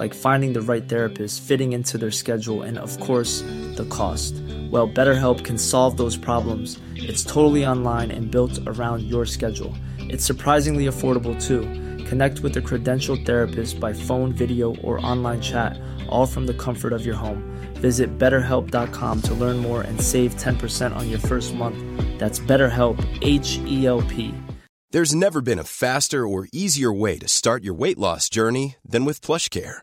like finding the right therapist, fitting into their schedule, and of course, the cost. Well, BetterHelp can solve those problems. It's totally online and built around your schedule. It's surprisingly affordable too. Connect with a credentialed therapist by phone, video, or online chat, all from the comfort of your home. Visit betterhelp.com to learn more and save 10% on your first month. That's BetterHelp, H E L P. There's never been a faster or easier way to start your weight loss journey than with PlushCare.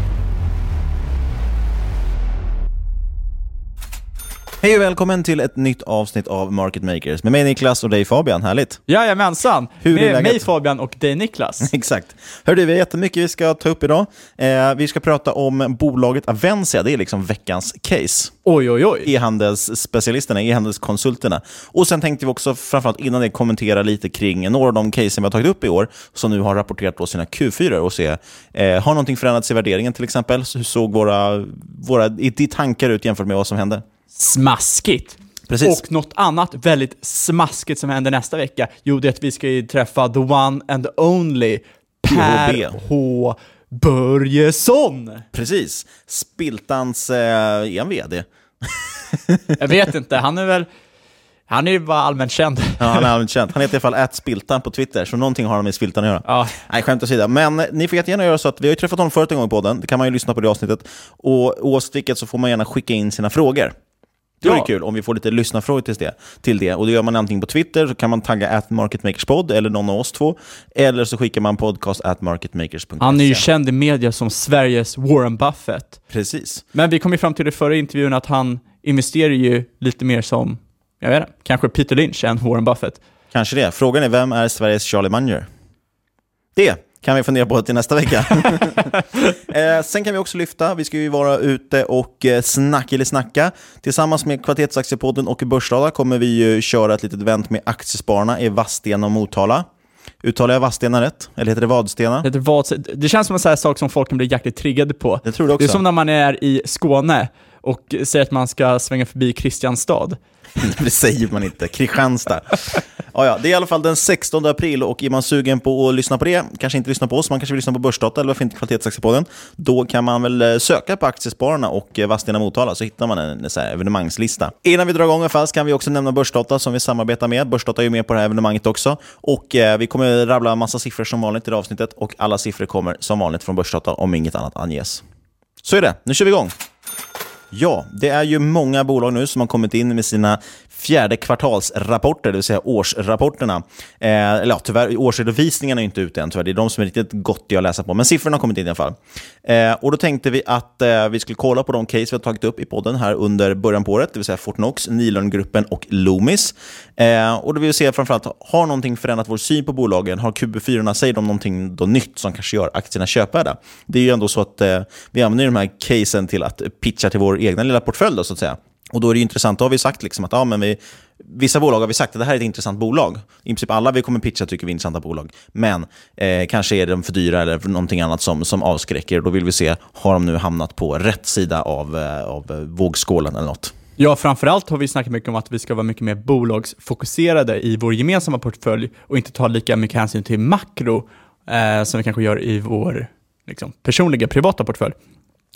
Hej och välkommen till ett nytt avsnitt av Market Makers med mig Niklas och dig Fabian. Härligt! Jajamensan! Hur är med läget? mig Fabian och dig Niklas. Exakt. Hörde, vi har jättemycket vi ska ta upp idag. Eh, vi ska prata om bolaget Avencia, det är liksom veckans case. Oj, oj, oj. E-handelsspecialisterna, e-handelskonsulterna. Och sen tänkte vi också, framförallt innan det, kommentera lite kring några av de casen vi har tagit upp i år, som nu har rapporterat på sina Q4 och se, eh, har någonting förändrats i värderingen till exempel? Hur såg våra, våra i- tankar ut jämfört med vad som hände? Smaskigt! Precis. Och något annat väldigt smaskigt som händer nästa vecka, jo det är att vi ska ju träffa the one and only Per. H. Börjesson! Precis. Spiltans, eh, är han vd? Jag vet inte, han är väl... Han är ju bara allmänt känd. Ja, han är allmänt känd. Han heter i alla fall Spiltan på Twitter, så någonting har han med Spiltan att göra. Ja. Nej, skämt åsido. Men ni får jättegärna göra så att vi har ju träffat honom förut en gång på den. Det kan man ju lyssna på det avsnittet. Och oavsett vilket så får man gärna skicka in sina frågor. Det vore Ja. kul om vi får lite lyssnarfrågor till det, till det. Och det gör man antingen på Twitter, så kan man tagga at marketmakerspod eller någon av oss två. Eller så skickar man podcast at marketmakers.se. Han är ju känd i media som Sveriges Warren Buffett. Precis. Men vi kom ju fram till i förra intervjun att han investerar ju lite mer som, jag vet inte, kanske Peter Lynch än Warren Buffett. Kanske det. Frågan är, vem är Sveriges Charlie Munger? Det kan vi fundera på till nästa vecka. eh, sen kan vi också lyfta, vi ska ju vara ute och eh, snacka eller snacka. Tillsammans med Kvalitetsaktiepodden och Börsdata kommer vi ju köra ett litet event med Aktiespararna i Vadstena och Motala. Uttalar jag Vadstena rätt? Eller heter det Vadstena? Det, heter vad, det känns som en sån sak som folk kan bli jäkligt triggade på. Jag tror det Det är också. som när man är i Skåne och säger att man ska svänga förbi Kristianstad. det säger man inte. Kristianstad. Ja, ja, det är i alla fall den 16 april och är man sugen på att lyssna på det, kanske inte lyssna på oss, man kanske vill lyssna på Börsdata eller varför inte Kvalitetsaktiepodden, då kan man väl eh, söka på Aktiespararna och eh, Vadstena Motala så hittar man en, så här evenemangslista. Innan vi drar igång i alla fall så kan vi också nämna Börsdata som vi samarbetar med. Börsdata är ju med på det här evenemanget också. Och eh, vi kommer rabbla en massa siffror som vanligt i det här avsnittet och alla siffror kommer som vanligt från Börsdata om inget annat anges. Så är det, nu kör vi igång! Ja, det är ju många bolag nu som har kommit in med sina fjärde kvartalsrapporter, det vill säga årsrapporterna. Eh, eller ja, tyvärr, årsredovisningarna är inte ute än, tyvärr. Det är de som är riktigt gottiga att läsa på, men siffrorna har kommit in i alla fall. Eh, och då tänkte vi att eh, vi skulle kolla på de case vi har tagit upp i podden här under början på året, det vill säga Fortnox, Nilörngruppen och Loomis. Eh, och då vill vi se framförallt, har någonting förändrat vår syn på bolagen? Har QB4, säger de någonting då nytt som kanske gör aktierna köpvärda? Det är ju ändå så att eh, vi använder de här casen till att pitcha till vår egna lilla portfölj, då, så att säga. Och då är det intressant, då har vi sagt liksom att ja, men vi, vissa bolag har vi sagt att det här är ett intressant bolag. I princip alla vi kommer pitcha tycker vi är intressanta bolag. Men eh, kanske är de för dyra eller någonting annat som, som avskräcker. Då vill vi se, har de nu hamnat på rätt sida av, eh, av eh, vågskålen eller något? Ja, framförallt har vi snackat mycket om att vi ska vara mycket mer bolagsfokuserade i vår gemensamma portfölj och inte ta lika mycket hänsyn till makro eh, som vi kanske gör i vår liksom, personliga, privata portfölj.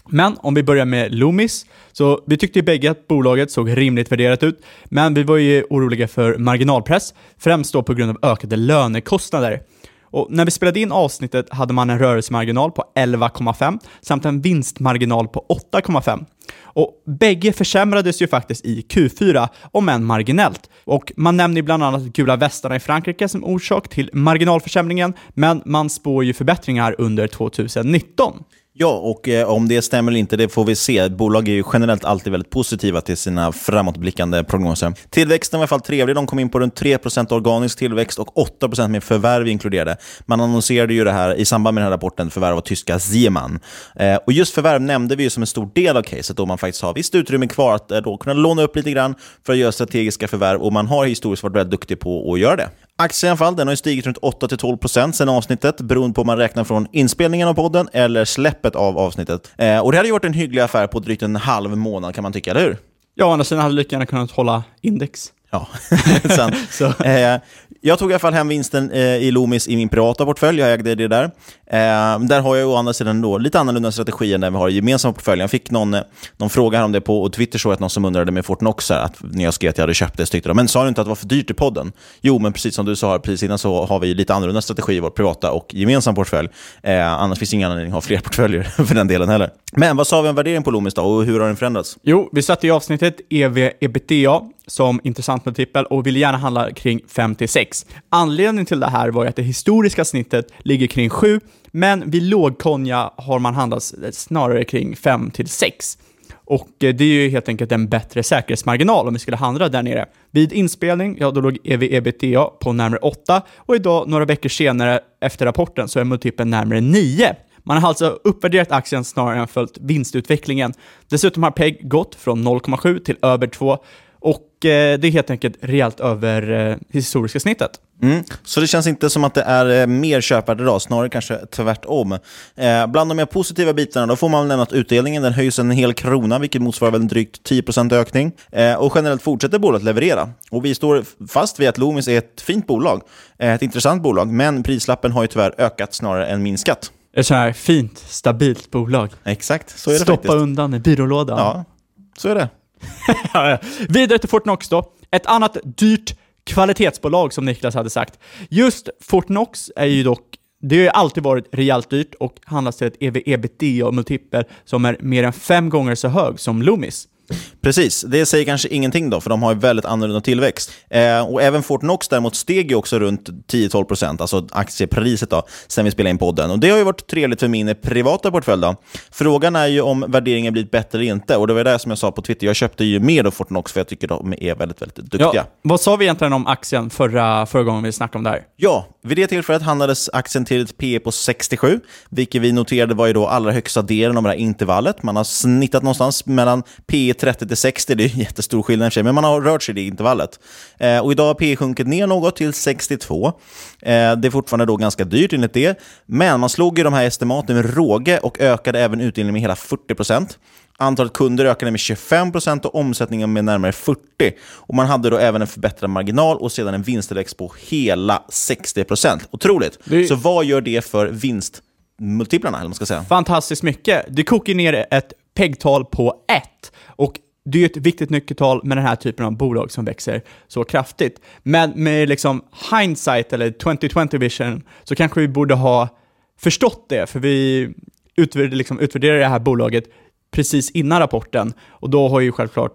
Men om vi börjar med Loomis, så vi tyckte ju bägge att bolaget såg rimligt värderat ut, men vi var ju oroliga för marginalpress, främst då på grund av ökade lönekostnader. Och när vi spelade in avsnittet hade man en rörelsemarginal på 11,5 samt en vinstmarginal på 8,5. Och bägge försämrades ju faktiskt i Q4, om än marginellt. Och man nämner bland annat gula västarna i Frankrike som orsak till marginalförsämringen, men man spår ju förbättringar under 2019. Ja, och eh, om det stämmer eller inte, det får vi se. Bolag är ju generellt alltid väldigt positiva till sina framåtblickande prognoser. Tillväxten var i alla fall trevlig. De kom in på runt 3% organisk tillväxt och 8% med förvärv inkluderade. Man annonserade ju det här i samband med den här rapporten, förvärv av tyska Siemann. Eh, och just förvärv nämnde vi ju som en stor del av caset, då man faktiskt har visst utrymme kvar att eh, då kunna låna upp lite grann för att göra strategiska förvärv, och man har historiskt varit väldigt duktig på att göra det. Aktien i alla fall, den har stigit runt 8-12% sedan avsnittet, beroende på om man räknar från inspelningen av podden eller släppet av avsnittet. Eh, och det hade ju varit en hygglig affär på drygt en halv månad kan man tycka, eller hur? Ja, å andra sidan hade lika gärna kunnat hålla index. Ja, sant. eh, jag tog i alla fall hem vinsten eh, i Loomis i min privata portfölj, jag ägde det där. Eh, där har jag å andra sidan då lite annorlunda strategi än den vi har i gemensamma portföljen. Jag fick någon, eh, någon fråga om det på Twitter, så att någon som undrade med Fortnox, att när jag skrev att jag hade köpt det, så tyckte de, men sa du inte att det var för dyrt i podden? Jo, men precis som du sa precis innan så har vi lite annorlunda strategi i vår privata och gemensamma portfölj. Eh, annars finns det ingen anledning att ha fler portföljer för den delen heller. Men vad sa vi om värdering på Loomis då, och hur har den förändrats? Jo, vi satte i avsnittet EV-ebitda som intressant multipel och ville gärna handla kring 5-6. Anledningen till det här var att det historiska snittet ligger kring 7, men vid lågkonja har man handlat eh, snarare kring 5-6. Och eh, det är ju helt enkelt en bättre säkerhetsmarginal om vi skulle handla där nere. Vid inspelning, ja då låg ev-ebitda på närmare 8 och idag, några veckor senare efter rapporten, så är multipeln närmare 9. Man har alltså uppvärderat aktien snarare än följt vinstutvecklingen. Dessutom har PEG gått från 0,7 till över 2 det är helt enkelt rejält över eh, historiska snittet. Mm. Så det känns inte som att det är eh, mer köpvärde idag, snarare kanske tvärtom. Eh, bland de mer positiva bitarna då får man nämna att utdelningen den höjs en hel krona, vilket motsvarar väl en drygt 10% ökning. Eh, och generellt fortsätter bolaget leverera. Och vi står fast vid att Loomis är ett fint bolag, eh, ett intressant bolag, men prislappen har ju tyvärr ökat snarare än minskat. Ett så här fint, stabilt bolag. Exakt, så är det Stoppa faktiskt. undan i byrålådan. Ja, så är det. Vidare till Fortnox då. Ett annat dyrt kvalitetsbolag som Niklas hade sagt. Just Fortnox är ju dock det har ju alltid varit rejält dyrt och handlas till ett ev-ebitda-multipel som är mer än fem gånger så hög som Loomis. Precis, det säger kanske ingenting då, för de har ju väldigt annorlunda tillväxt. Eh, och även Fortnox däremot steg ju också runt 10-12%, alltså aktiepriset då, sen vi spelade in podden. Och det har ju varit trevligt för min privata portfölj då. Frågan är ju om värderingen blivit bättre eller inte, och det var det som jag sa på Twitter. Jag köpte ju mer av Fortnox för jag tycker de är väldigt, väldigt duktiga. Ja, vad sa vi egentligen om aktien förra, förra gången vi snackade om det här? Ja, vid det tillfället handlades aktien till ett P på 67, vilket vi noterade var ju då allra högsta delen av det här intervallet. Man har snittat någonstans mellan P 30 till 60, det är en jättestor skillnad i sig, men man har rört sig i det intervallet. Eh, och idag har P sjunkit ner något till 62. Eh, det är fortfarande då ganska dyrt enligt det, men man slog ju de här estimaten med råge och ökade även utdelningen med hela 40%. Antalet kunder ökade med 25% och omsättningen med närmare 40%. Och man hade då även en förbättrad marginal och sedan en vinsttillväxt på hela 60%. Otroligt! Det- Så vad gör det för vinstmultiplarna, eller vad man ska säga? Fantastiskt mycket. Det kokar ner ett PEG-tal på 1 och det är ju ett viktigt nyckeltal med den här typen av bolag som växer så kraftigt. Men med liksom hindsight eller 2020 vision så kanske vi borde ha förstått det, för vi utvärderade, liksom, utvärderade det här bolaget precis innan rapporten och då har ju självklart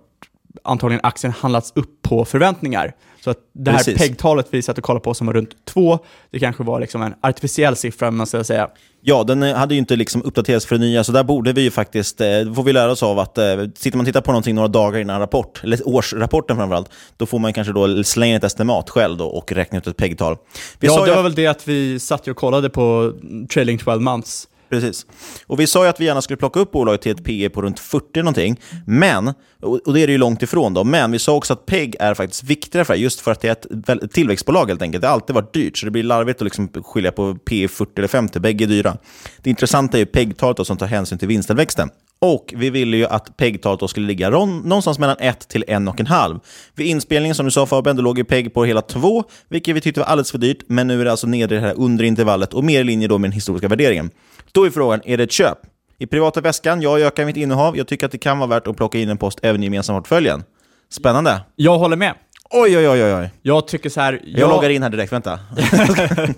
antagligen aktien handlats upp på förväntningar. Så att det här Precis. PEG-talet vi satt och kollade på som var runt 2, det kanske var liksom en artificiell siffra, man ska säga. Ja, den eh, hade ju inte liksom uppdaterats för det nya, så där borde vi ju faktiskt, eh, får vi lära oss av att eh, sitter man och tittar på någonting några dagar innan rapport, eller årsrapporten framförallt, då får man kanske då slänga ett estimat själv då och räkna ut ett PEG-tal. Vi ja, sa det ju var väl det att vi satt och kollade på trailing 12 months. Precis. Och vi sa ju att vi gärna skulle plocka upp bolaget till ett PE på runt 40 någonting, men, och det är det ju långt ifrån då, men vi sa också att PEG är faktiskt viktigare för det, just för att det är ett tillväxtbolag helt enkelt. Det har alltid varit dyrt, så det blir larvigt att liksom skilja på PE 40 eller 50, bägge är dyra. Det intressanta är ju PEG-talet då, som tar hänsyn till vinsttillväxten. Och vi ville ju att PEG-talet då skulle ligga någonstans mellan 1 till 1,5. Vid inspelningen, som du sa Fabian, då låg ju PEG på hela 2, vilket vi tyckte var alldeles för dyrt, men nu är det alltså nere i det här undre intervallet och mer i linje då med den historiska värderingen. Då är frågan, är det ett köp? I privata väskan, jag ökar mitt innehav. Jag tycker att det kan vara värt att plocka in en post även i gemensamma portföljen. Spännande. Jag håller med. Oj, oj, oj, oj. Jag tycker så här... Jag loggar in här direkt, vänta.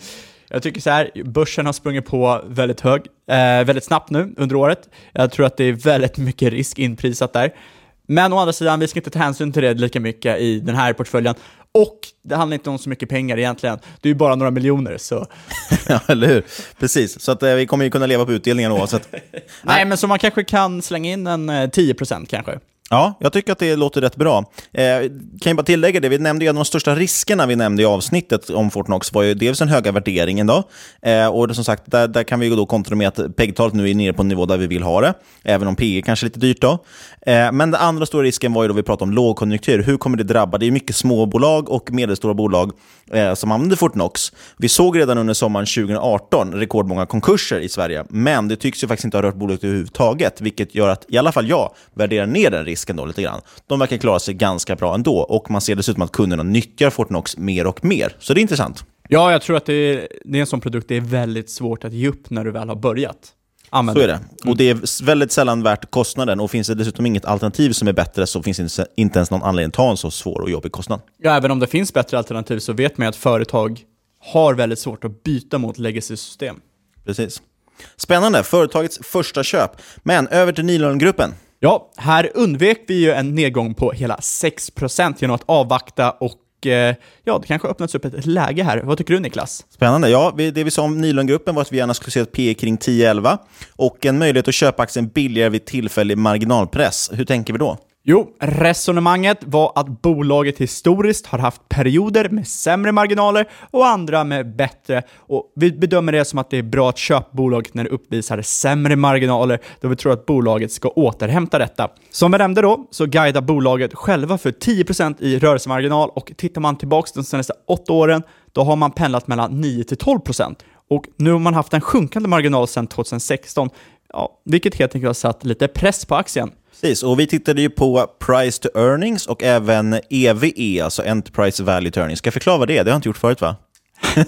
Jag tycker så här, börsen har sprungit på väldigt hög, eh, väldigt snabbt nu under året. Jag tror att det är väldigt mycket risk inprisat där. Men å andra sidan, vi ska inte ta hänsyn till det lika mycket i den här portföljen. Och det handlar inte om så mycket pengar egentligen. Det är ju bara några miljoner, så... ja, eller hur? Precis, så att, eh, vi kommer ju kunna leva på utdelningen oavsett. Nej, men så man kanske kan slänga in en eh, 10% kanske. Ja, jag tycker att det låter rätt bra. Eh, kan jag bara tillägga det, vi nämnde ju en av de största riskerna vi nämnde i avsnittet om Fortnox var ju dels den höga värderingen då. Eh, och det, som sagt, där, där kan vi ju då kontra med att PEG-talet nu är nere på en nivå där vi vill ha det, även om PE kanske är lite dyrt då. Eh, men den andra stora risken var ju då vi pratade om lågkonjunktur. Hur kommer det drabba? Det är mycket småbolag och medelstora bolag eh, som använder Fortnox. Vi såg redan under sommaren 2018 rekordmånga konkurser i Sverige, men det tycks ju faktiskt inte ha rört bolaget överhuvudtaget, vilket gör att i alla fall jag värderar ner den risken då lite grann. De verkar klara sig ganska bra ändå och man ser dessutom att kunderna nyttjar Fortnox mer och mer, så det är intressant. Ja, jag tror att det är, det är en sån produkt det är väldigt svårt att ge upp när du väl har börjat använda Så är det. Och det är väldigt sällan värt kostnaden och finns det dessutom inget alternativ som är bättre så finns det inte ens någon anledning att ta en så svår och jobbig kostnad. Ja, även om det finns bättre alternativ så vet man att företag har väldigt svårt att byta mot legacy-system. Precis. Spännande, företagets första köp. Men över till Nilörngruppen. Ja, här undvek vi ju en nedgång på hela 6% genom att avvakta och eh, ja, det kanske öppnats upp ett läge här. Vad tycker du Niklas? Spännande. Ja, det vi sa om Nylongruppen var att vi gärna skulle se ett P kring 10-11 och en möjlighet att köpa aktien billigare vid tillfällig marginalpress. Hur tänker vi då? Jo, resonemanget var att bolaget historiskt har haft perioder med sämre marginaler och andra med bättre. Och vi bedömer det som att det är bra att köpa bolaget när det uppvisar sämre marginaler, då vi tror att bolaget ska återhämta detta. Som vi nämnde då, så guidar bolaget själva för 10% i rörelsemarginal och tittar man tillbaka de senaste åtta åren, då har man pendlat mellan 9-12%. Och nu har man haft en sjunkande marginal sedan 2016, ja, vilket helt enkelt har satt lite press på aktien. Precis, och vi tittade ju på price to earnings och även EVE, alltså Enterprise Value to Earnings. Ska jag förklara vad det är? Det har jag inte gjort förut va?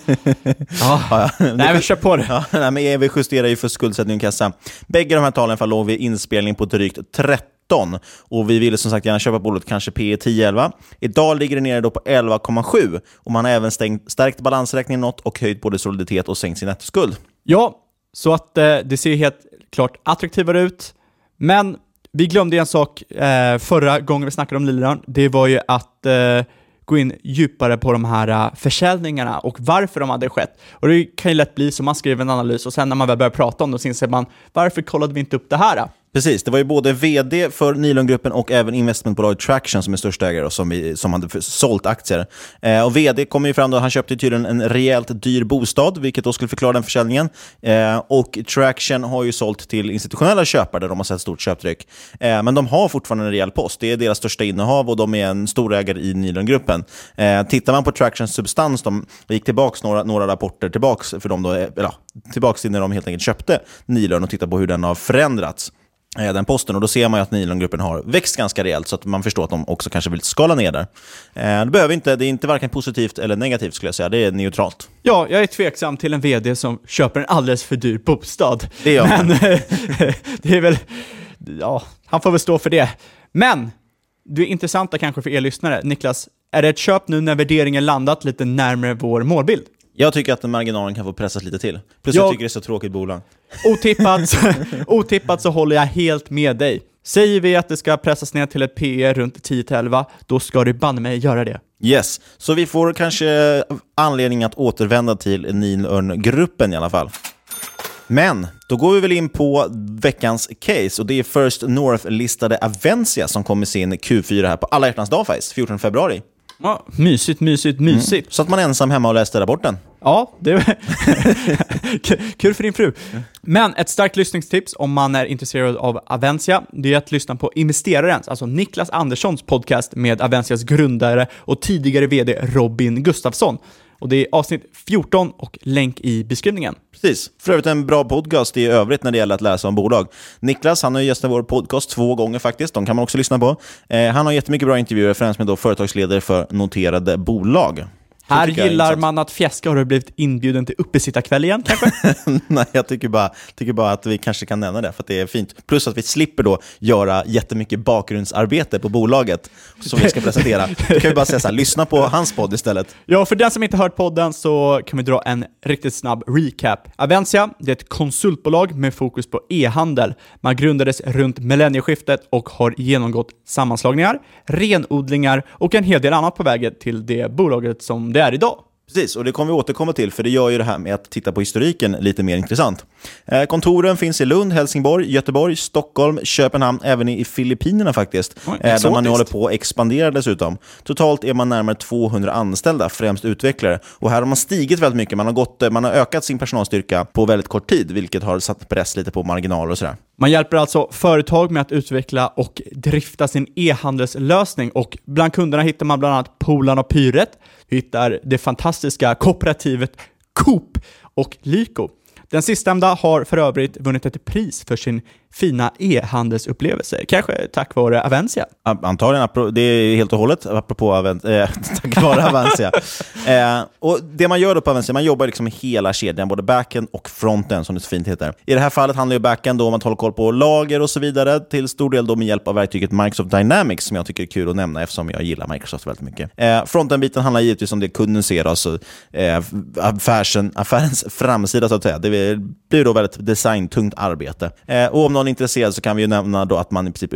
Ja, nej men kör på det. Ja, nej, men EV justerar ju för skuldsättning och kassa. Bägge de här talen låg vid inspelning på drygt 13 och vi ville som sagt gärna köpa bolaget kanske P 10-11. Idag ligger det nere då på 11,7 och man har även stängt, stärkt balansräkningen något och höjt både soliditet och sänkt sin nettoskuld. Ja, så att eh, det ser helt klart attraktivare ut. Men vi glömde en sak eh, förra gången vi snackade om Lilörn. Det var ju att eh, gå in djupare på de här eh, försäljningarna och varför de hade skett. Och det kan ju lätt bli så, man skriver en analys och sen när man väl börjar prata om det så inser man varför kollade vi inte upp det här? Precis, det var ju både vd för Nilongruppen och även investmentbolaget Traction som är största ägare och som, vi, som hade sålt aktier. Eh, och vd kom ju fram då, han köpte tydligen en rejält dyr bostad, vilket då skulle förklara den försäljningen. Eh, och Traction har ju sålt till institutionella köpare där de har sett stort köptryck. Eh, men de har fortfarande en rejäl post. Det är deras största innehav och de är en stor ägare i Nilongruppen. Eh, tittar man på Tractions substans, de gick tillbaka några, några rapporter tillbaka för dem då, eh, eller, tillbaka till när de helt enkelt köpte Nilön och tittar på hur den har förändrats den posten. Och Då ser man att Nilongruppen har växt ganska rejält, så att man förstår att de också kanske vill skala ner där. Eh, det, behöver inte, det är inte varken positivt eller negativt, skulle jag säga. Det är neutralt. Ja, jag är tveksam till en vd som köper en alldeles för dyr bostad. Det gör man. Men det är väl, ja, han får väl stå för det. Men, det är intressanta kanske för er lyssnare. Niklas, är det ett köp nu när värderingen landat lite närmare vår målbild? Jag tycker att den marginalen kan få pressas lite till. Plus jag, Jag- tycker det är så tråkigt bolag. Otippat, otippat så håller jag helt med dig. Säger vi att det ska pressas ner till ett PR runt 10-11, då ska det banne mig göra det. Yes, så vi får kanske anledning att återvända till Nilörn-gruppen i alla fall. Men då går vi väl in på veckans case och det är First North-listade Avencia som kommer sin Q4 här på alla hjärtans dag faktiskt, 14 februari. Ja, mysigt, mysigt, mysigt. Mm. Så att man är ensam hemma och läste rapporten. Ja, det kul för din fru. Men ett starkt lyssningstips om man är intresserad av Avencia, det är att lyssna på Investerarens, alltså Niklas Anderssons podcast med Avencias grundare och tidigare vd Robin Gustafsson. Och det är avsnitt 14 och länk i beskrivningen. Precis. För övrigt en bra podcast i övrigt när det gäller att läsa om bolag. Niklas, han har gästat vår podcast två gånger faktiskt. De kan man också lyssna på. Eh, han har jättemycket bra intervjuer, främst med då företagsledare för noterade bolag. Här gillar man att fjäska. Har du blivit inbjuden till uppesittarkväll igen kanske? Nej, jag tycker bara, tycker bara att vi kanske kan nämna det, för att det är fint. Plus att vi slipper då göra jättemycket bakgrundsarbete på bolaget som vi ska presentera. Då kan vi bara säga så här, lyssna på hans podd istället. Ja, för den som inte hört podden så kan vi dra en riktigt snabb recap. Avencia, det är ett konsultbolag med fokus på e-handel. Man grundades runt millennieskiftet och har genomgått sammanslagningar, renodlingar och en hel del annat på vägen till det bolaget som det är idag. Precis, och det kommer vi återkomma till, för det gör ju det här med att titta på historiken lite mer intressant. Eh, kontoren finns i Lund, Helsingborg, Göteborg, Stockholm, Köpenhamn, även i Filippinerna faktiskt, Oj, eh, där man nu håller på att expandera dessutom. Totalt är man närmare 200 anställda, främst utvecklare. Och här har man stigit väldigt mycket, man har, gått, eh, man har ökat sin personalstyrka på väldigt kort tid, vilket har satt press lite på marginaler och sådär. Man hjälper alltså företag med att utveckla och drifta sin e-handelslösning och bland kunderna hittar man bland annat Polarn och Pyret, hittar det fantastiska kooperativet Coop och Lyko. Den sistnämnda har för övrigt vunnit ett pris för sin fina e-handelsupplevelse, kanske tack vare Avencia. Antagligen, det är helt och hållet apropå Aven- eh, tack vare Avencia. eh, och det man gör då på Avencia, man jobbar liksom med hela kedjan, både backen och fronten som det så fint heter. I det här fallet handlar ju backen då om att hålla koll på lager och så vidare, till stor del då med hjälp av verktyget Microsoft Dynamics, som jag tycker är kul att nämna eftersom jag gillar Microsoft väldigt mycket. Eh, fronten-biten handlar givetvis om det kunden ser, alltså eh, affärsen, affärens framsida så att säga. Det blir då väldigt designtungt arbete. Eh, och om någon är intresserad så kan vi ju nämna då att man i princip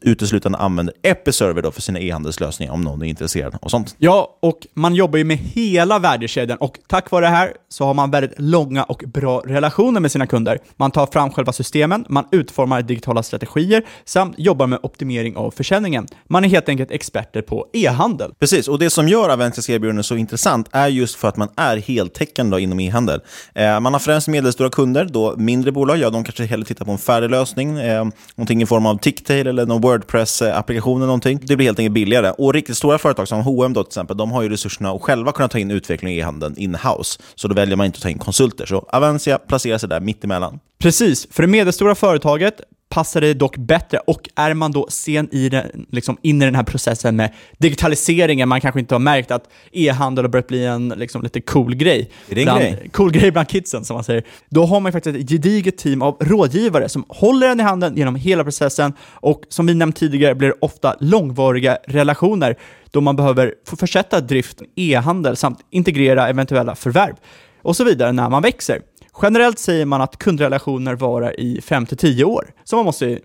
uteslutande, använder Episerver då för sina e-handelslösningar om någon är intresserad och sånt. Ja, och man jobbar ju med hela värdekedjan och tack vare det här så har man väldigt långa och bra relationer med sina kunder. Man tar fram själva systemen, man utformar digitala strategier samt jobbar med optimering av försäljningen. Man är helt enkelt experter på e-handel. Precis, och det som gör Aventis erbjudande så intressant är just för att man är heltäckande inom e-handel. Eh, man har främst medelstora kunder, då mindre bolag, ja de kanske hellre tittar på en färdig lösning, eh, någonting i form av Ticktail eller någon Wordpress-applikation eller någonting. Det blir helt enkelt billigare. Och riktigt stora företag som H&M då till exempel, de har ju resurserna att själva kunna ta in utveckling i e-handeln in-house. Så då väljer man inte att ta in konsulter. Så Avencia placerar sig där mittemellan. Precis, för det medelstora företaget passar det dock bättre och är man då sen i den, liksom in i den här processen med digitaliseringen, man kanske inte har märkt att e-handel har börjat bli en liksom, lite cool grej. Är det en bland, grej? Cool grej bland kidsen, som man säger. Då har man faktiskt ett gediget team av rådgivare som håller en i handen genom hela processen och som vi nämnt tidigare blir det ofta långvariga relationer då man behöver få försätta drift, e-handel samt integrera eventuella förvärv och så vidare när man växer. Generellt säger man att kundrelationer varar i 5-10 år, så man måste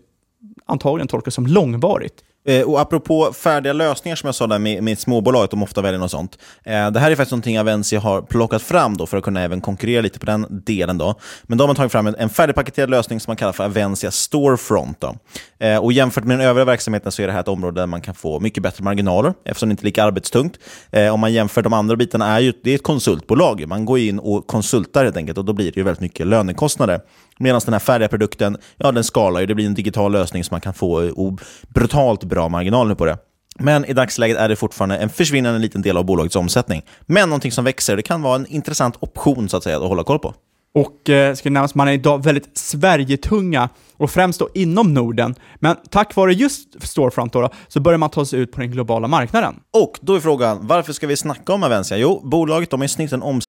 antagligen tolka som långvarigt. Eh, och apropå färdiga lösningar som jag sa där med, med småbolag, de ofta väljer något sånt. Eh, det här är faktiskt någonting Avensi har plockat fram då för att kunna även konkurrera lite på den delen. Då. Men då har man tagit fram en, en färdigpaketerad lösning som man kallar för Avencia Storefront. Då. Eh, och jämfört med den övriga verksamheten så är det här ett område där man kan få mycket bättre marginaler eftersom det inte är lika arbetstungt. Eh, om man jämför de andra bitarna är ju det är ett konsultbolag. Man går in och konsultar helt enkelt och då blir det ju väldigt mycket lönekostnader. Medan den här färdiga produkten, ja den skalar ju. Det blir en digital lösning som man kan få eh, brutalt bra marginaler på det. Men i dagsläget är det fortfarande en försvinnande liten del av bolagets omsättning. Men någonting som växer, det kan vara en intressant option så att säga att hålla koll på. Och eh, ska nämnas, man är idag väldigt Sverigetunga och främst då inom Norden. Men tack vare just Storefront då, då, så börjar man ta sig ut på den globala marknaden. Och då är frågan, varför ska vi snacka om Avencia? Jo, bolaget de har i snitt en omsättning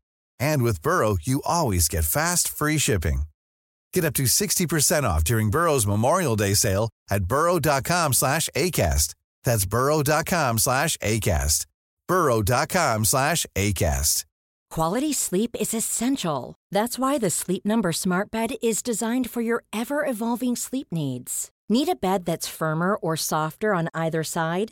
And with Burrow, you always get fast, free shipping. Get up to 60% off during Burrow's Memorial Day sale at burrow.com slash ACAST. That's burrow.com slash ACAST. burrow.com slash ACAST. Quality sleep is essential. That's why the Sleep Number Smart Bed is designed for your ever-evolving sleep needs. Need a bed that's firmer or softer on either side?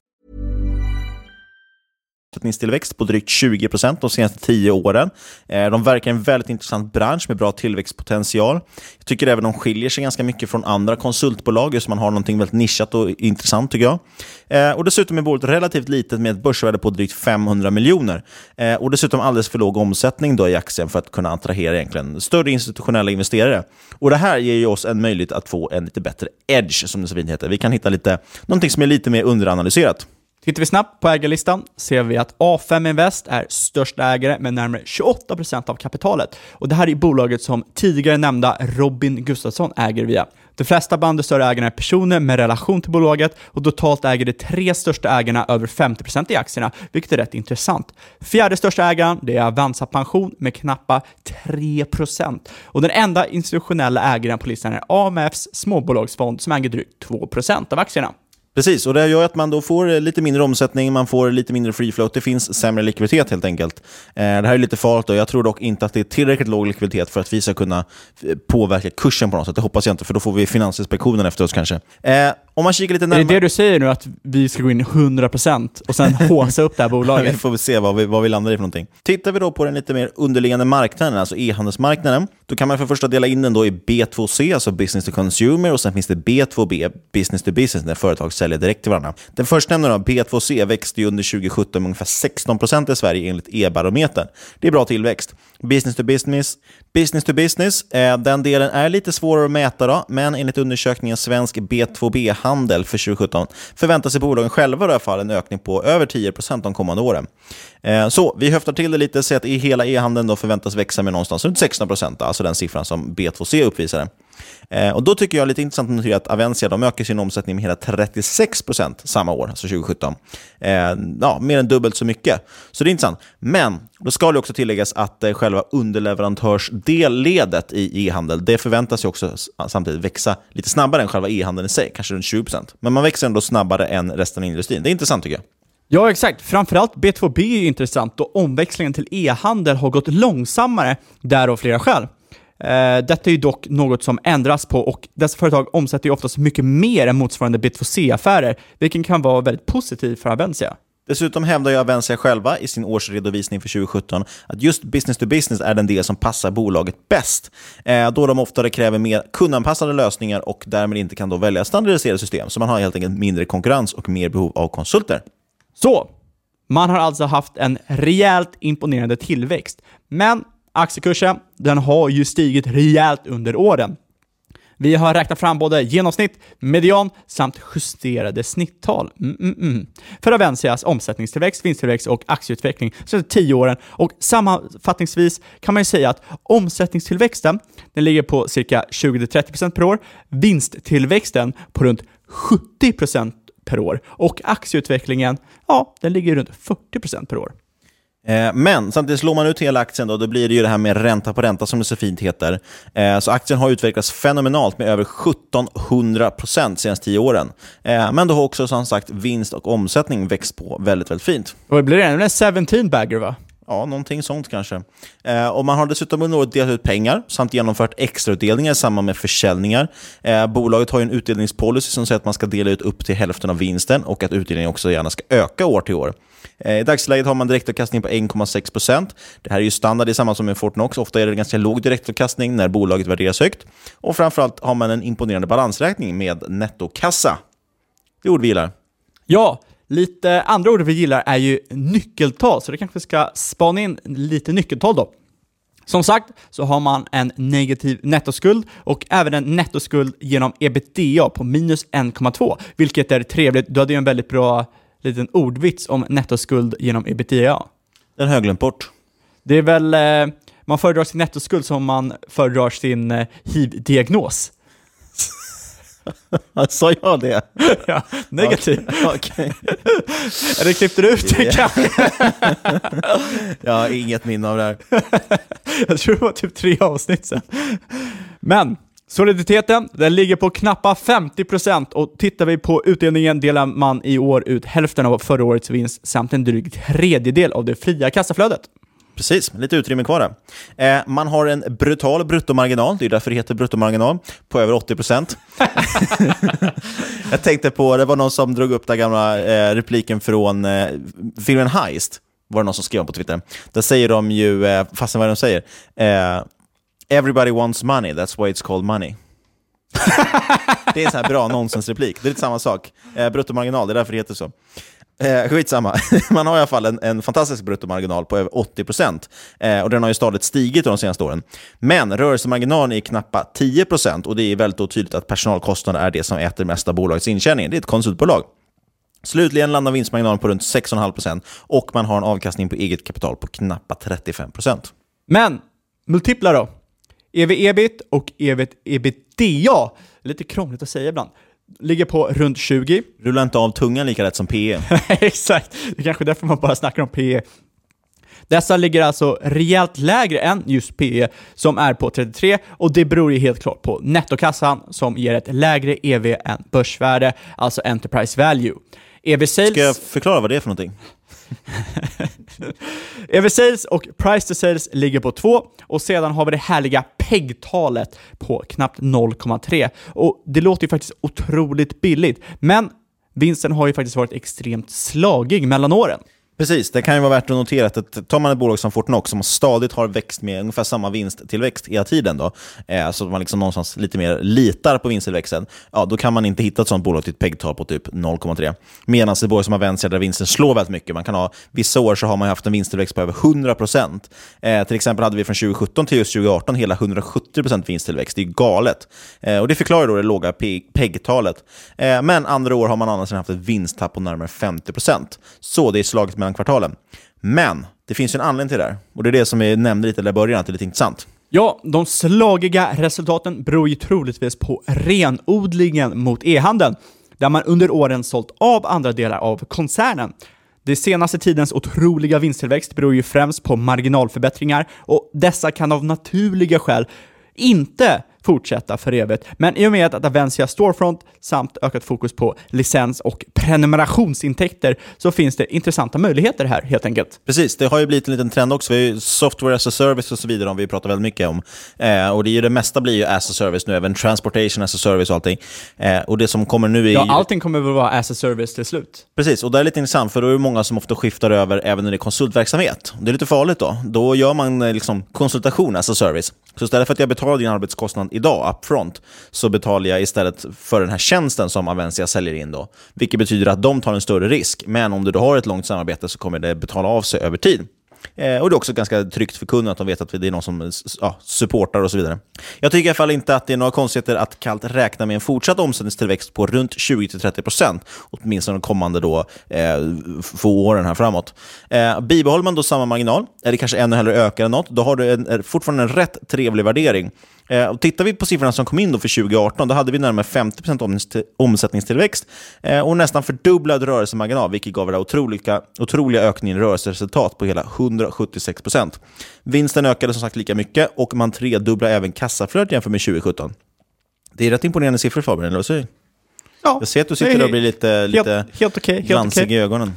Tillväxt på drygt 20 procent de senaste tio åren. Eh, de verkar i en väldigt intressant bransch med bra tillväxtpotential. Jag tycker även de skiljer sig ganska mycket från andra konsultbolag, just man har någonting väldigt nischat och intressant tycker jag. Eh, och Dessutom är bolaget relativt litet med ett börsvärde på drygt 500 miljoner. Eh, och dessutom alldeles för låg omsättning då i aktien för att kunna attrahera egentligen större institutionella investerare. Och Det här ger oss en möjlighet att få en lite bättre edge, som det så fint heter. Vi kan hitta lite, någonting som är lite mer underanalyserat. Tittar vi snabbt på ägarlistan ser vi att A5 Invest är största ägare med närmare 28% av kapitalet. Och det här är bolaget som tidigare nämnda Robin Gustafsson äger via. De flesta bland de större ägarna är personer med relation till bolaget och totalt äger de tre största ägarna över 50% i aktierna, vilket är rätt intressant. Fjärde största ägaren det är Avanza Pension med knappa 3%. Och den enda institutionella ägaren på listan är AMFs småbolagsfond som äger drygt 2% av aktierna. Precis, och det gör att man då får eh, lite mindre omsättning, man får lite mindre free float. Det finns sämre likviditet helt enkelt. Eh, det här är lite farligt och jag tror dock inte att det är tillräckligt låg likviditet för att vi ska kunna eh, påverka kursen på något sätt. Det hoppas jag inte, för då får vi Finansinspektionen efter oss kanske. Om man kikar lite närmare... Är det det du säger nu, att vi ska gå in 100% och sen håsa upp det här bolaget? vi får se vad vi, vad vi landar i för någonting. Tittar vi då på den lite mer underliggande marknaden, alltså e-handelsmarknaden, då kan man för första dela in den då i B2C, alltså business to consumer, och sen finns det B2B, business to business, när företag säljer direkt till varandra. Den förstnämnda, då, B2C, växte under 2017 med ungefär 16% i Sverige enligt e-barometern. Det är bra tillväxt. Business to business, business to business, eh, den delen är lite svårare att mäta, då, men enligt undersökningen Svensk B2B-handel för 2017 förväntar sig bolagen själva i alla fall en ökning på över 10% de kommande åren. Eh, så vi höftar till det lite, så att hela e-handeln förväntas växa med någonstans runt 16%, alltså den siffran som B2C uppvisade. Eh, och Då tycker jag är lite intressant att notera att Avencia de ökar sin omsättning med hela 36% samma år, alltså 2017. Eh, ja, mer än dubbelt så mycket. Så det är intressant. Men då ska det också tilläggas att eh, själva underleverantörsdelledet i e-handel, det förväntas ju också samtidigt växa lite snabbare än själva e-handeln i sig, kanske runt 20% Men man växer ändå snabbare än resten av industrin. Det är intressant tycker jag. Ja, exakt. Framförallt B2B är ju intressant då omväxlingen till e-handel har gått långsammare där av flera skäl. Eh, detta är ju dock något som ändras på och dessa företag omsätter ju oftast mycket mer än motsvarande B2C-affärer, vilket kan vara väldigt positivt för Avensia. Dessutom hävdar ju Avensia själva i sin årsredovisning för 2017 att just business to business är den del som passar bolaget bäst, eh, då de oftare kräver mer kundanpassade lösningar och därmed inte kan då välja standardiserade system. Så man har helt enkelt mindre konkurrens och mer behov av konsulter. Så, man har alltså haft en rejält imponerande tillväxt. Men aktiekursen, den har ju stigit rejält under åren. Vi har räknat fram både genomsnitt, median samt justerade snitttal. Mm, mm, mm. För Avencias omsättningstillväxt, vinsttillväxt och aktieutveckling senaste 10 åren. Och sammanfattningsvis kan man ju säga att omsättningstillväxten den ligger på cirka 20-30% per år, vinsttillväxten på runt 70% per år och aktieutvecklingen, ja, den ligger runt 40% per år. Eh, men samtidigt slår man ut hela aktien då, då blir det ju det här med ränta på ränta som det så fint heter. Eh, så aktien har utvecklats fenomenalt med över 1700 procent senaste tio åren. Eh, men då har också som sagt vinst och omsättning växt på väldigt, väldigt fint. Och det blir det en 17 bagger va? Ja, någonting sånt kanske. Eh, och Man har dessutom under året delat ut pengar samt genomfört extrautdelningar i samband med försäljningar. Eh, bolaget har en utdelningspolicy som säger att man ska dela ut upp till hälften av vinsten och att utdelningen också gärna ska öka år till år. Eh, I dagsläget har man direktavkastning på 1,6% Det här är ju standard i samband med Fortnox. Ofta är det ganska låg direktavkastning när bolaget värderas högt. Och framförallt har man en imponerande balansräkning med nettokassa. Det är ord vi gillar. Ja, Lite andra ord vi gillar är ju nyckeltal, så det kanske ska spana in lite nyckeltal då. Som sagt så har man en negativ nettoskuld och även en nettoskuld genom ebitda på minus 1,2, vilket är trevligt. Du hade ju en väldigt bra liten ordvits om nettoskuld genom ebitda. Den har jag glömt bort. Det är väl, eh, man föredrar sin nettoskuld som man föredrar sin eh, hiv-diagnos. Sa jag det? Ja, negativ. Okay. Eller klippte du ut det kanske? jag har inget minne av det här. jag tror det var typ tre avsnitt sen. Men soliditeten, den ligger på knappa 50% och tittar vi på utdelningen delar man i år ut hälften av förra årets vinst samt en dryg tredjedel av det fria kassaflödet. Precis, lite utrymme kvar där. Eh, man har en brutal bruttomarginal, det är därför det heter bruttomarginal, på över 80 procent. jag tänkte på, det var någon som drog upp den gamla eh, repliken från eh, filmen Heist, var det någon som skrev på Twitter. Där säger de ju, eh, fastän vad de säger, eh, “Everybody wants money, that's why it's called money”. det är en sån här bra nonsensreplik. Det är lite samma sak. Eh, bruttomarginal, det är därför det heter så. Eh, skitsamma. Man har i alla fall en, en fantastisk bruttomarginal på över 80%. Eh, och den har ju stadigt stigit de senaste åren. Men rörelsemarginalen är knappa 10% och det är väldigt tydligt att personalkostnader är det som äter mest av bolagets intjäning. Det är ett konsultbolag. Slutligen landar vinstmarginalen på runt 6,5% och man har en avkastning på eget kapital på knappa 35%. Men multiplar då? EV-EBIT och EV-EBITDA, lite krångligt att säga ibland ligger på runt 20. Rulla inte av tungan lika lätt som PE. Exakt, det är kanske därför man bara snackar om PE. Dessa ligger alltså rejält lägre än just PE som är på 33 och det beror ju helt klart på nettokassan som ger ett lägre EV än börsvärde, alltså Enterprise Value. EV Sales... Ska jag förklara vad det är för någonting? EV Sales och Price to Sales ligger på 2 och sedan har vi det härliga PEG-talet på knappt 0,3. Och det låter ju faktiskt otroligt billigt, men vinsten har ju faktiskt varit extremt slagig mellan åren. Precis, det kan ju vara värt att notera att tar man ett bolag som Fortnox som stadigt har växt med ungefär samma vinsttillväxt hela tiden, då, eh, så att man liksom någonstans lite mer litar på vinsttillväxten, ja, då kan man inte hitta ett sånt bolag till ett PEG-tal på typ 0,3. Medan ett bolag som har vänt sig där vinsten slår väldigt mycket, man kan ha, vissa år så har man haft en vinsttillväxt på över 100%. Eh, till exempel hade vi från 2017 till just 2018 hela 170% vinsttillväxt. Det är galet. Eh, och det förklarar då det låga PEG-talet. Eh, men andra år har man annars haft ett vinsttapp på närmare 50%. Så det är slaget mellan kvartalen. Men det finns ju en anledning till det här. Och det är det som vi nämnde lite i början, att det är lite intressant. Ja, de slagiga resultaten beror ju troligtvis på renodlingen mot e-handeln, där man under åren sålt av andra delar av koncernen. Det senaste tidens otroliga vinsttillväxt beror ju främst på marginalförbättringar och dessa kan av naturliga skäl inte fortsätta för evigt. Men i och med att Avencia Storefront samt ökat fokus på licens och prenumerationsintäkter så finns det intressanta möjligheter här helt enkelt. Precis, det har ju blivit en liten trend också. Vi har ju software as a service och så vidare, om vi pratar väldigt mycket om. Eh, och det, är ju, det mesta blir ju as a service nu, även transportation as a service och allting. Eh, och det som kommer nu är Ja, allting kommer väl vara as a service till slut. Precis, och det är lite intressant, för då är det många som ofta skiftar över även när det är konsultverksamhet. Det är lite farligt då. Då gör man eh, liksom konsultation as a service. Så istället för att jag betalar din arbetskostnad idag, upfront, så betalar jag istället för den här tjänsten som Avencia säljer in då. Vilket betyder att de tar en större risk, men om du då har ett långt samarbete så kommer det betala av sig över tid. Eh, och det är också ganska tryggt för kunden att de vet att det är någon som ja, supportar och så vidare. Jag tycker i alla fall inte att det är några konstigheter att kallt räkna med en fortsatt omsättningstillväxt på runt 20-30%, åtminstone de kommande då, eh, få åren här framåt. Eh, bibehåller man då samma marginal, eller kanske ännu hellre ökar något, då har du en, är fortfarande en rätt trevlig värdering. Eh, och tittar vi på siffrorna som kom in då för 2018, då hade vi närmare 50% omsätt- omsättningstillväxt eh, och nästan fördubblad rörelsemarginal, vilket gav den otroliga, otroliga ökningen i rörelseresultat på hela 176%. Vinsten ökade som sagt lika mycket och man tredubblar även kassaflödet jämfört med 2017. Det är rätt imponerande siffror Fabian, eller vad säger du? Ja, Jag ser att du sitter och blir lite, lite helt, helt helt glansig okej. i ögonen.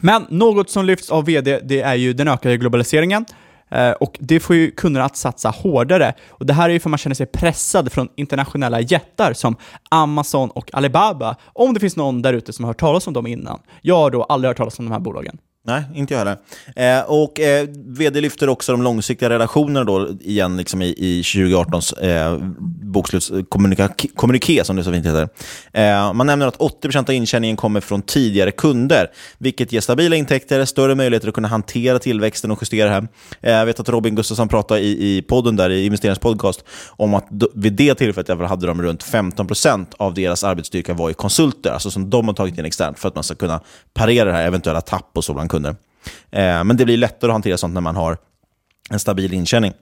Men något som lyfts av vd, det är ju den ökade globaliseringen. Eh, och det får ju kunderna att satsa hårdare. Och det här är ju för man känner sig pressad från internationella jättar som Amazon och Alibaba. Om det finns någon där ute som har hört talas om dem innan. Jag har då aldrig hört talas om de här bolagen. Nej, inte jag heller. Eh, och eh, vd lyfter också de långsiktiga relationerna då igen liksom i, i 2018s eh, bokslutskommuniké, som det så fint heter. Eh, man nämner att 80% av intjäningen kommer från tidigare kunder, vilket ger stabila intäkter, större möjligheter att kunna hantera tillväxten och justera det här. Eh, jag vet att Robin Gustafsson pratade i, i podden där, i investeringspodcast, om att vid det tillfället hade de runt 15% av deras arbetsstyrka var i konsulter, alltså som de har tagit in externt för att man ska kunna parera det här eventuella tapp och så bland kunder. Eh, men det blir lättare att hantera sånt när man har en stabil intjäning.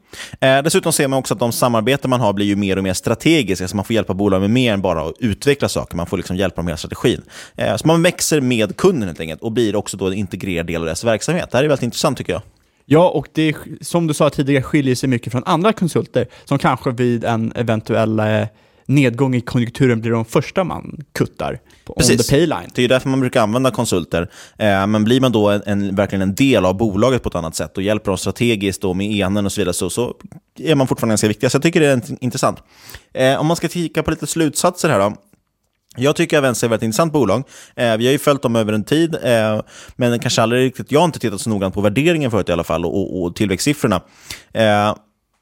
Eh, dessutom ser man också att de samarbeten man har blir ju mer och mer strategiska, så man får hjälpa bolag med mer än bara att utveckla saker, man får liksom hjälpa dem med hela strategin. Eh, så man växer med kunden helt enkelt och blir också då en integrerad del av deras verksamhet. Det här är väldigt intressant tycker jag. Ja, och det, som du sa tidigare, skiljer sig mycket från andra konsulter som kanske vid en eventuell eh, nedgång i konjunkturen blir de första man kuttar på on the payline. Det är ju därför man brukar använda konsulter. Eh, men blir man då en, en, verkligen en del av bolaget på ett annat sätt och hjälper dem strategiskt och med enen och så vidare, så, så är man fortfarande ganska viktig. Så jag tycker det är int- intressant. Eh, om man ska kika på lite slutsatser här då. Jag tycker att Avenza är ett väldigt intressant bolag. Eh, vi har ju följt dem över en tid, eh, men kanske aldrig riktigt, jag har inte tittat så noggrant på värderingen förut i alla fall och, och, och tillväxtsiffrorna. Eh,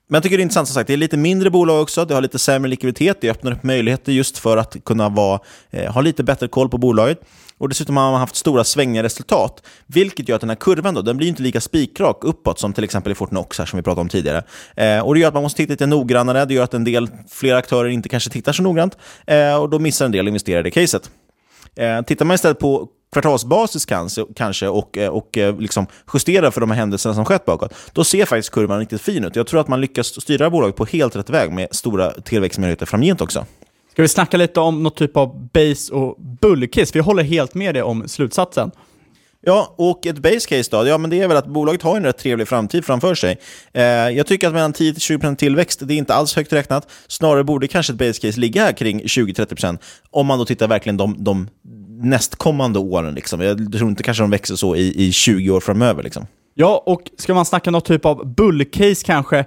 men jag tycker det är intressant som sagt, det är lite mindre bolag också, det har lite sämre likviditet, det öppnar upp möjligheter just för att kunna vara, eh, ha lite bättre koll på bolaget. Och dessutom har man haft stora svängiga resultat, vilket gör att den här kurvan då, den blir inte lika spikrak uppåt som till exempel i Fortnox här som vi pratade om tidigare. Eh, och det gör att man måste titta lite noggrannare, det gör att en del, fler aktörer inte kanske tittar så noggrant eh, och då missar en del investerare i caset. Eh, tittar man istället på kvartalsbasis kanske, kanske och, eh, och eh, liksom justera för de här händelserna som skett bakåt, då ser faktiskt kurvan riktigt fin ut. Jag tror att man lyckas styra bolaget på helt rätt väg med stora tillväxtmöjligheter framgent också. Ska vi snacka lite om något typ av base och bullkiss? Vi håller helt med dig om slutsatsen. Ja, och ett base case då? Ja, men det är väl att bolaget har en rätt trevlig framtid framför sig. Eh, jag tycker att mellan 10-20% tillväxt, det är inte alls högt räknat. Snarare borde kanske ett base case ligga här kring 20-30%, om man då tittar verkligen de, de nästkommande åren. Liksom. Jag tror inte kanske de växer så i, i 20 år framöver. Liksom. Ja, och ska man snacka något typ av bull-case kanske,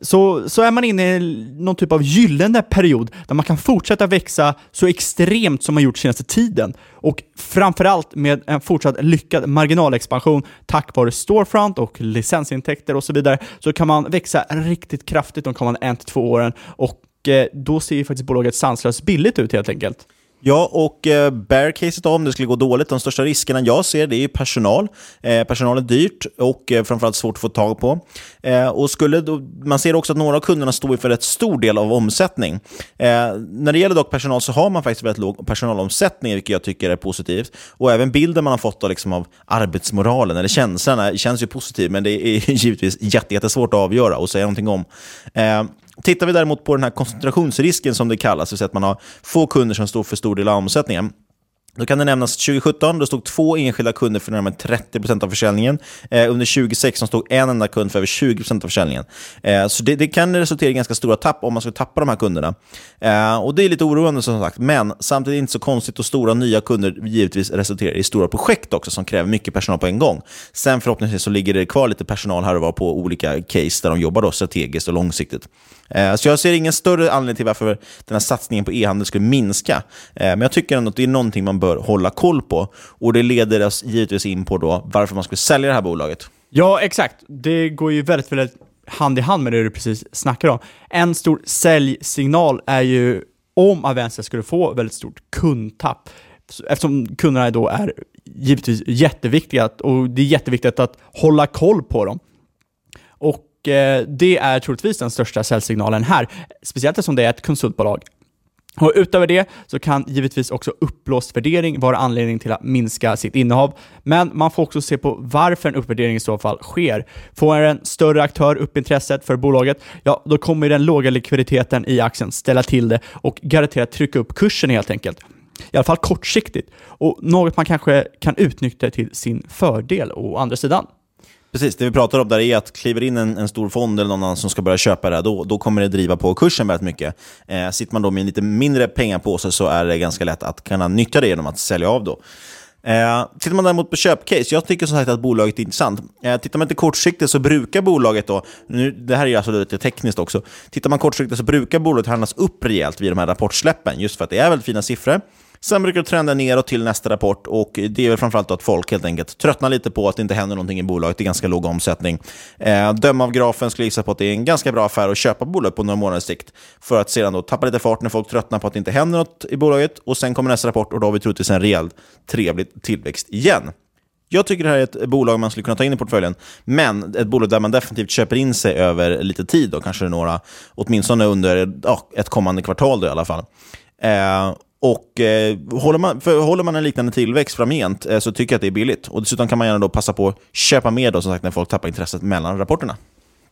så, så är man inne i någon typ av gyllene period där man kan fortsätta växa så extremt som man gjort senaste tiden. Och framförallt med en fortsatt lyckad marginalexpansion tack vare storefront och licensintäkter och så vidare, så kan man växa riktigt kraftigt de kommande en till två åren. Och eh, då ser ju faktiskt bolaget sanslöst billigt ut helt enkelt. Ja, och eh, bear caset om det skulle gå dåligt, de största riskerna jag ser det är personal. Eh, personal är dyrt och eh, framförallt svårt att få tag på. Eh, och skulle då, man ser också att några av kunderna står för ett stor del av omsättning. Eh, när det gäller dock personal så har man faktiskt väldigt låg personalomsättning, vilket jag tycker är positivt. Och även bilden man har fått liksom, av arbetsmoralen, eller känslorna, känns ju positiv, men det är givetvis jättesvårt att avgöra och säga någonting om. Eh, Tittar vi däremot på den här koncentrationsrisken som det kallas, det vill säga att man har få kunder som står för stor del av omsättningen, Då kan det nämnas att 2017 då stod två enskilda kunder för närmare 30% av försäljningen. Eh, under 2016 stod en enda kund för över 20% av försäljningen. Eh, så det, det, kan resultera i ganska stora tapp om man skulle tappa de här kunderna. Eh, och Det är lite oroande som sagt, men samtidigt inte så konstigt och stora nya kunder givetvis resulterar i stora projekt också som kräver mycket personal på en gång. Sen förhoppningsvis så ligger det kvar lite personal här och var på olika case där de jobbar då strategiskt och långsiktigt. Eh, så jag ser ingen större anledning till varför den här satsningen på e-handel skulle minska. Eh, men jag tycker ändå att det är någonting man bör hålla koll på. Och det leder oss givetvis in på då varför man skulle sälja det här bolaget. Ja, exakt. Det går ju väldigt, väldigt hand i hand med det du precis snackade om. En stor säljsignal är ju om Avanza skulle få väldigt stort kundtapp. Eftersom kunderna då är givetvis jätteviktiga och det är jätteviktigt att hålla koll på dem. Och Eh, det är troligtvis den största säljsignalen här, speciellt eftersom det är ett konsultbolag. Och utöver det så kan givetvis också uppblåst värdering vara anledning till att minska sitt innehav, men man får också se på varför en uppvärdering i så fall sker. Får en större aktör upp intresset för bolaget, ja, då kommer den låga likviditeten i aktien ställa till det och garanterat trycka upp kursen helt enkelt. I alla fall kortsiktigt, och något man kanske kan utnyttja till sin fördel å andra sidan. Precis, det vi pratar om där är att kliver in en, en stor fond eller någon annan som ska börja köpa det, här, då, då kommer det driva på kursen väldigt mycket. Eh, sitter man då med lite mindre pengar på sig så är det ganska lätt att kunna nyttja det genom att sälja av. Då. Eh, tittar man däremot på köpcase, jag tycker som sagt att bolaget är intressant. Eh, tittar man inte kortsiktigt så brukar bolaget då, nu, det här är alltså lite tekniskt också, tittar man kortsiktigt så brukar bolaget handlas upp rejält vid de här rapportsläppen, just för att det är väldigt fina siffror. Sen brukar det trenda neråt till nästa rapport och det är väl framförallt att folk helt enkelt tröttnar lite på att det inte händer någonting i bolaget. Det är ganska låg omsättning. Eh, döm av grafen skulle gissa på att det är en ganska bra affär att köpa bolag på några månaders sikt för att sedan då tappa lite fart när folk tröttnar på att det inte händer något i bolaget och sen kommer nästa rapport och då har vi troligtvis en rejäl trevlig tillväxt igen. Jag tycker det här är ett bolag man skulle kunna ta in i portföljen, men ett bolag där man definitivt köper in sig över lite tid, då, kanske några, åtminstone under ja, ett kommande kvartal då, i alla fall. Eh, och eh, håller, man, för håller man en liknande tillväxt framgent eh, så tycker jag att det är billigt. Och dessutom kan man gärna då passa på att köpa mer då, som sagt, när folk tappar intresset mellan rapporterna.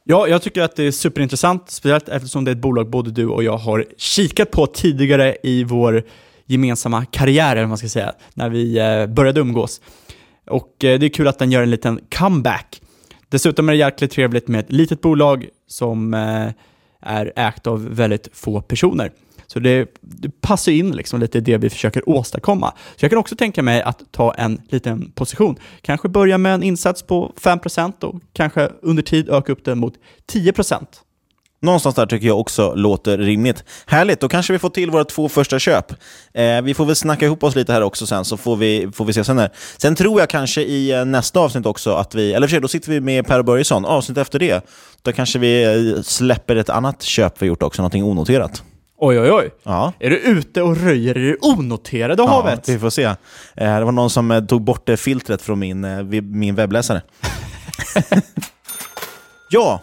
Ja, jag tycker att det är superintressant, speciellt eftersom det är ett bolag både du och jag har kikat på tidigare i vår gemensamma karriär, eller man ska säga, när vi eh, började umgås. Och eh, det är kul att den gör en liten comeback. Dessutom är det jäkligt trevligt med ett litet bolag som eh, är ägt av väldigt få personer. Så det, det passar in liksom lite i det vi försöker åstadkomma. Så jag kan också tänka mig att ta en liten position. Kanske börja med en insats på 5% och kanske under tid öka upp den mot 10%. Någonstans där tycker jag också låter rimligt. Härligt, då kanske vi får till våra två första köp. Eh, vi får väl snacka ihop oss lite här också sen, så får vi, får vi se sen. Här. Sen tror jag kanske i eh, nästa avsnitt också att vi, eller för sig, då sitter vi med Per Börjesson, avsnitt efter det, då kanske vi eh, släpper ett annat köp vi gjort också, någonting onoterat. Oj, oj, oj. Ja. Är du ute och röjer i det onoterade ja, havet? vi får se. Eh, det var någon som eh, tog bort det filtret från min, eh, min webbläsare. ja,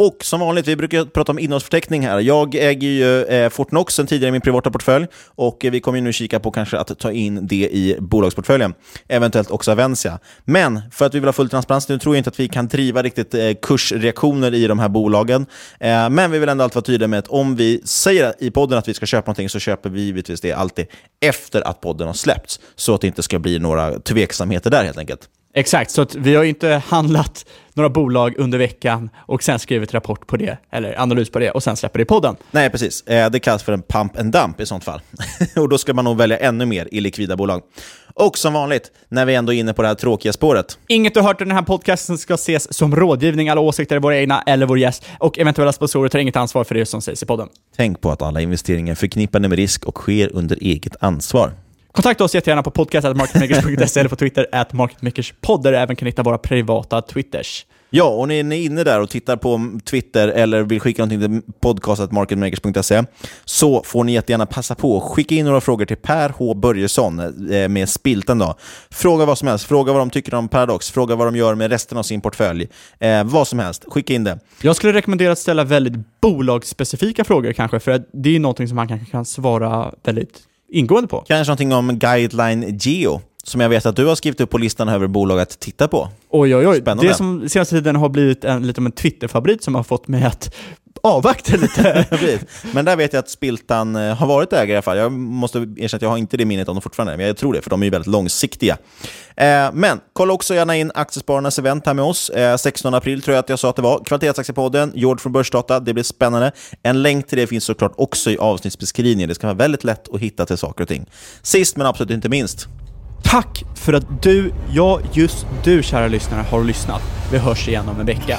och som vanligt, vi brukar prata om innehållsförteckning här. Jag äger ju eh, Fortnox sen tidigare i min privata portfölj och eh, vi kommer nu kika på kanske att ta in det i bolagsportföljen. Eventuellt också Avensia. Men för att vi vill ha full transparens nu tror jag inte att vi kan driva riktigt eh, kursreaktioner i de här bolagen. Eh, men vi vill ändå alltid vara tydliga med att om vi säger i podden att vi ska köpa någonting så köper vi givetvis det alltid efter att podden har släppts. Så att det inte ska bli några tveksamheter där helt enkelt. Exakt, så att vi har inte handlat några bolag under veckan och sen skrivit rapport på det, eller analys på det, och sen släpper det i podden. Nej, precis. Eh, det kallas för en pump and dump i sånt fall. och då ska man nog välja ännu mer illikvida bolag. Och som vanligt, när vi ändå är inne på det här tråkiga spåret. Inget du hört i den här podcasten ska ses som rådgivning. Alla åsikter är våra egna eller vår gäst. Och eventuella sponsorer tar inget ansvar för det som sägs i podden. Tänk på att alla investeringar är förknippade med risk och sker under eget ansvar. Kontakta oss jättegärna på podcast.marketmakers.se eller på Twitter at marketmakerspodd där du även kan hitta våra privata Twitters. Ja, och ni är inne där och tittar på Twitter eller vill skicka någonting till podcast.marketmakers.se så får ni jättegärna passa på att skicka in några frågor till Per H Börjesson eh, med Spilten. Då. Fråga vad som helst, fråga vad de tycker om Paradox, fråga vad de gör med resten av sin portfölj. Eh, vad som helst, skicka in det. Jag skulle rekommendera att ställa väldigt bolagsspecifika frågor kanske, för det är någonting som man kanske kan svara väldigt ingående på. Kanske någonting om Guideline Geo. som jag vet att du har skrivit upp på listan över bolag att titta på. Oj, oj, oj. Spännande. Det som senaste tiden har blivit en, lite av en Twitter-favorit som har fått mig att avvakta lite. Men där vet jag att Spiltan eh, har varit ägare i alla fall. Jag måste erkänna att jag har inte det minnet om dem fortfarande, men jag tror det, för de är ju väldigt långsiktiga. Eh, men kolla också gärna in Aktiespararnas event här med oss. Eh, 16 april tror jag att jag sa att det var. Kvalitetsaktiepodden, George från Börsdata. Det blir spännande. En länk till det finns såklart också i avsnittsbeskrivningen. Det ska vara väldigt lätt att hitta till saker och ting. Sist men absolut inte minst, Tack för att du, ja just du kära lyssnare, har lyssnat. Vi hörs igen om en vecka.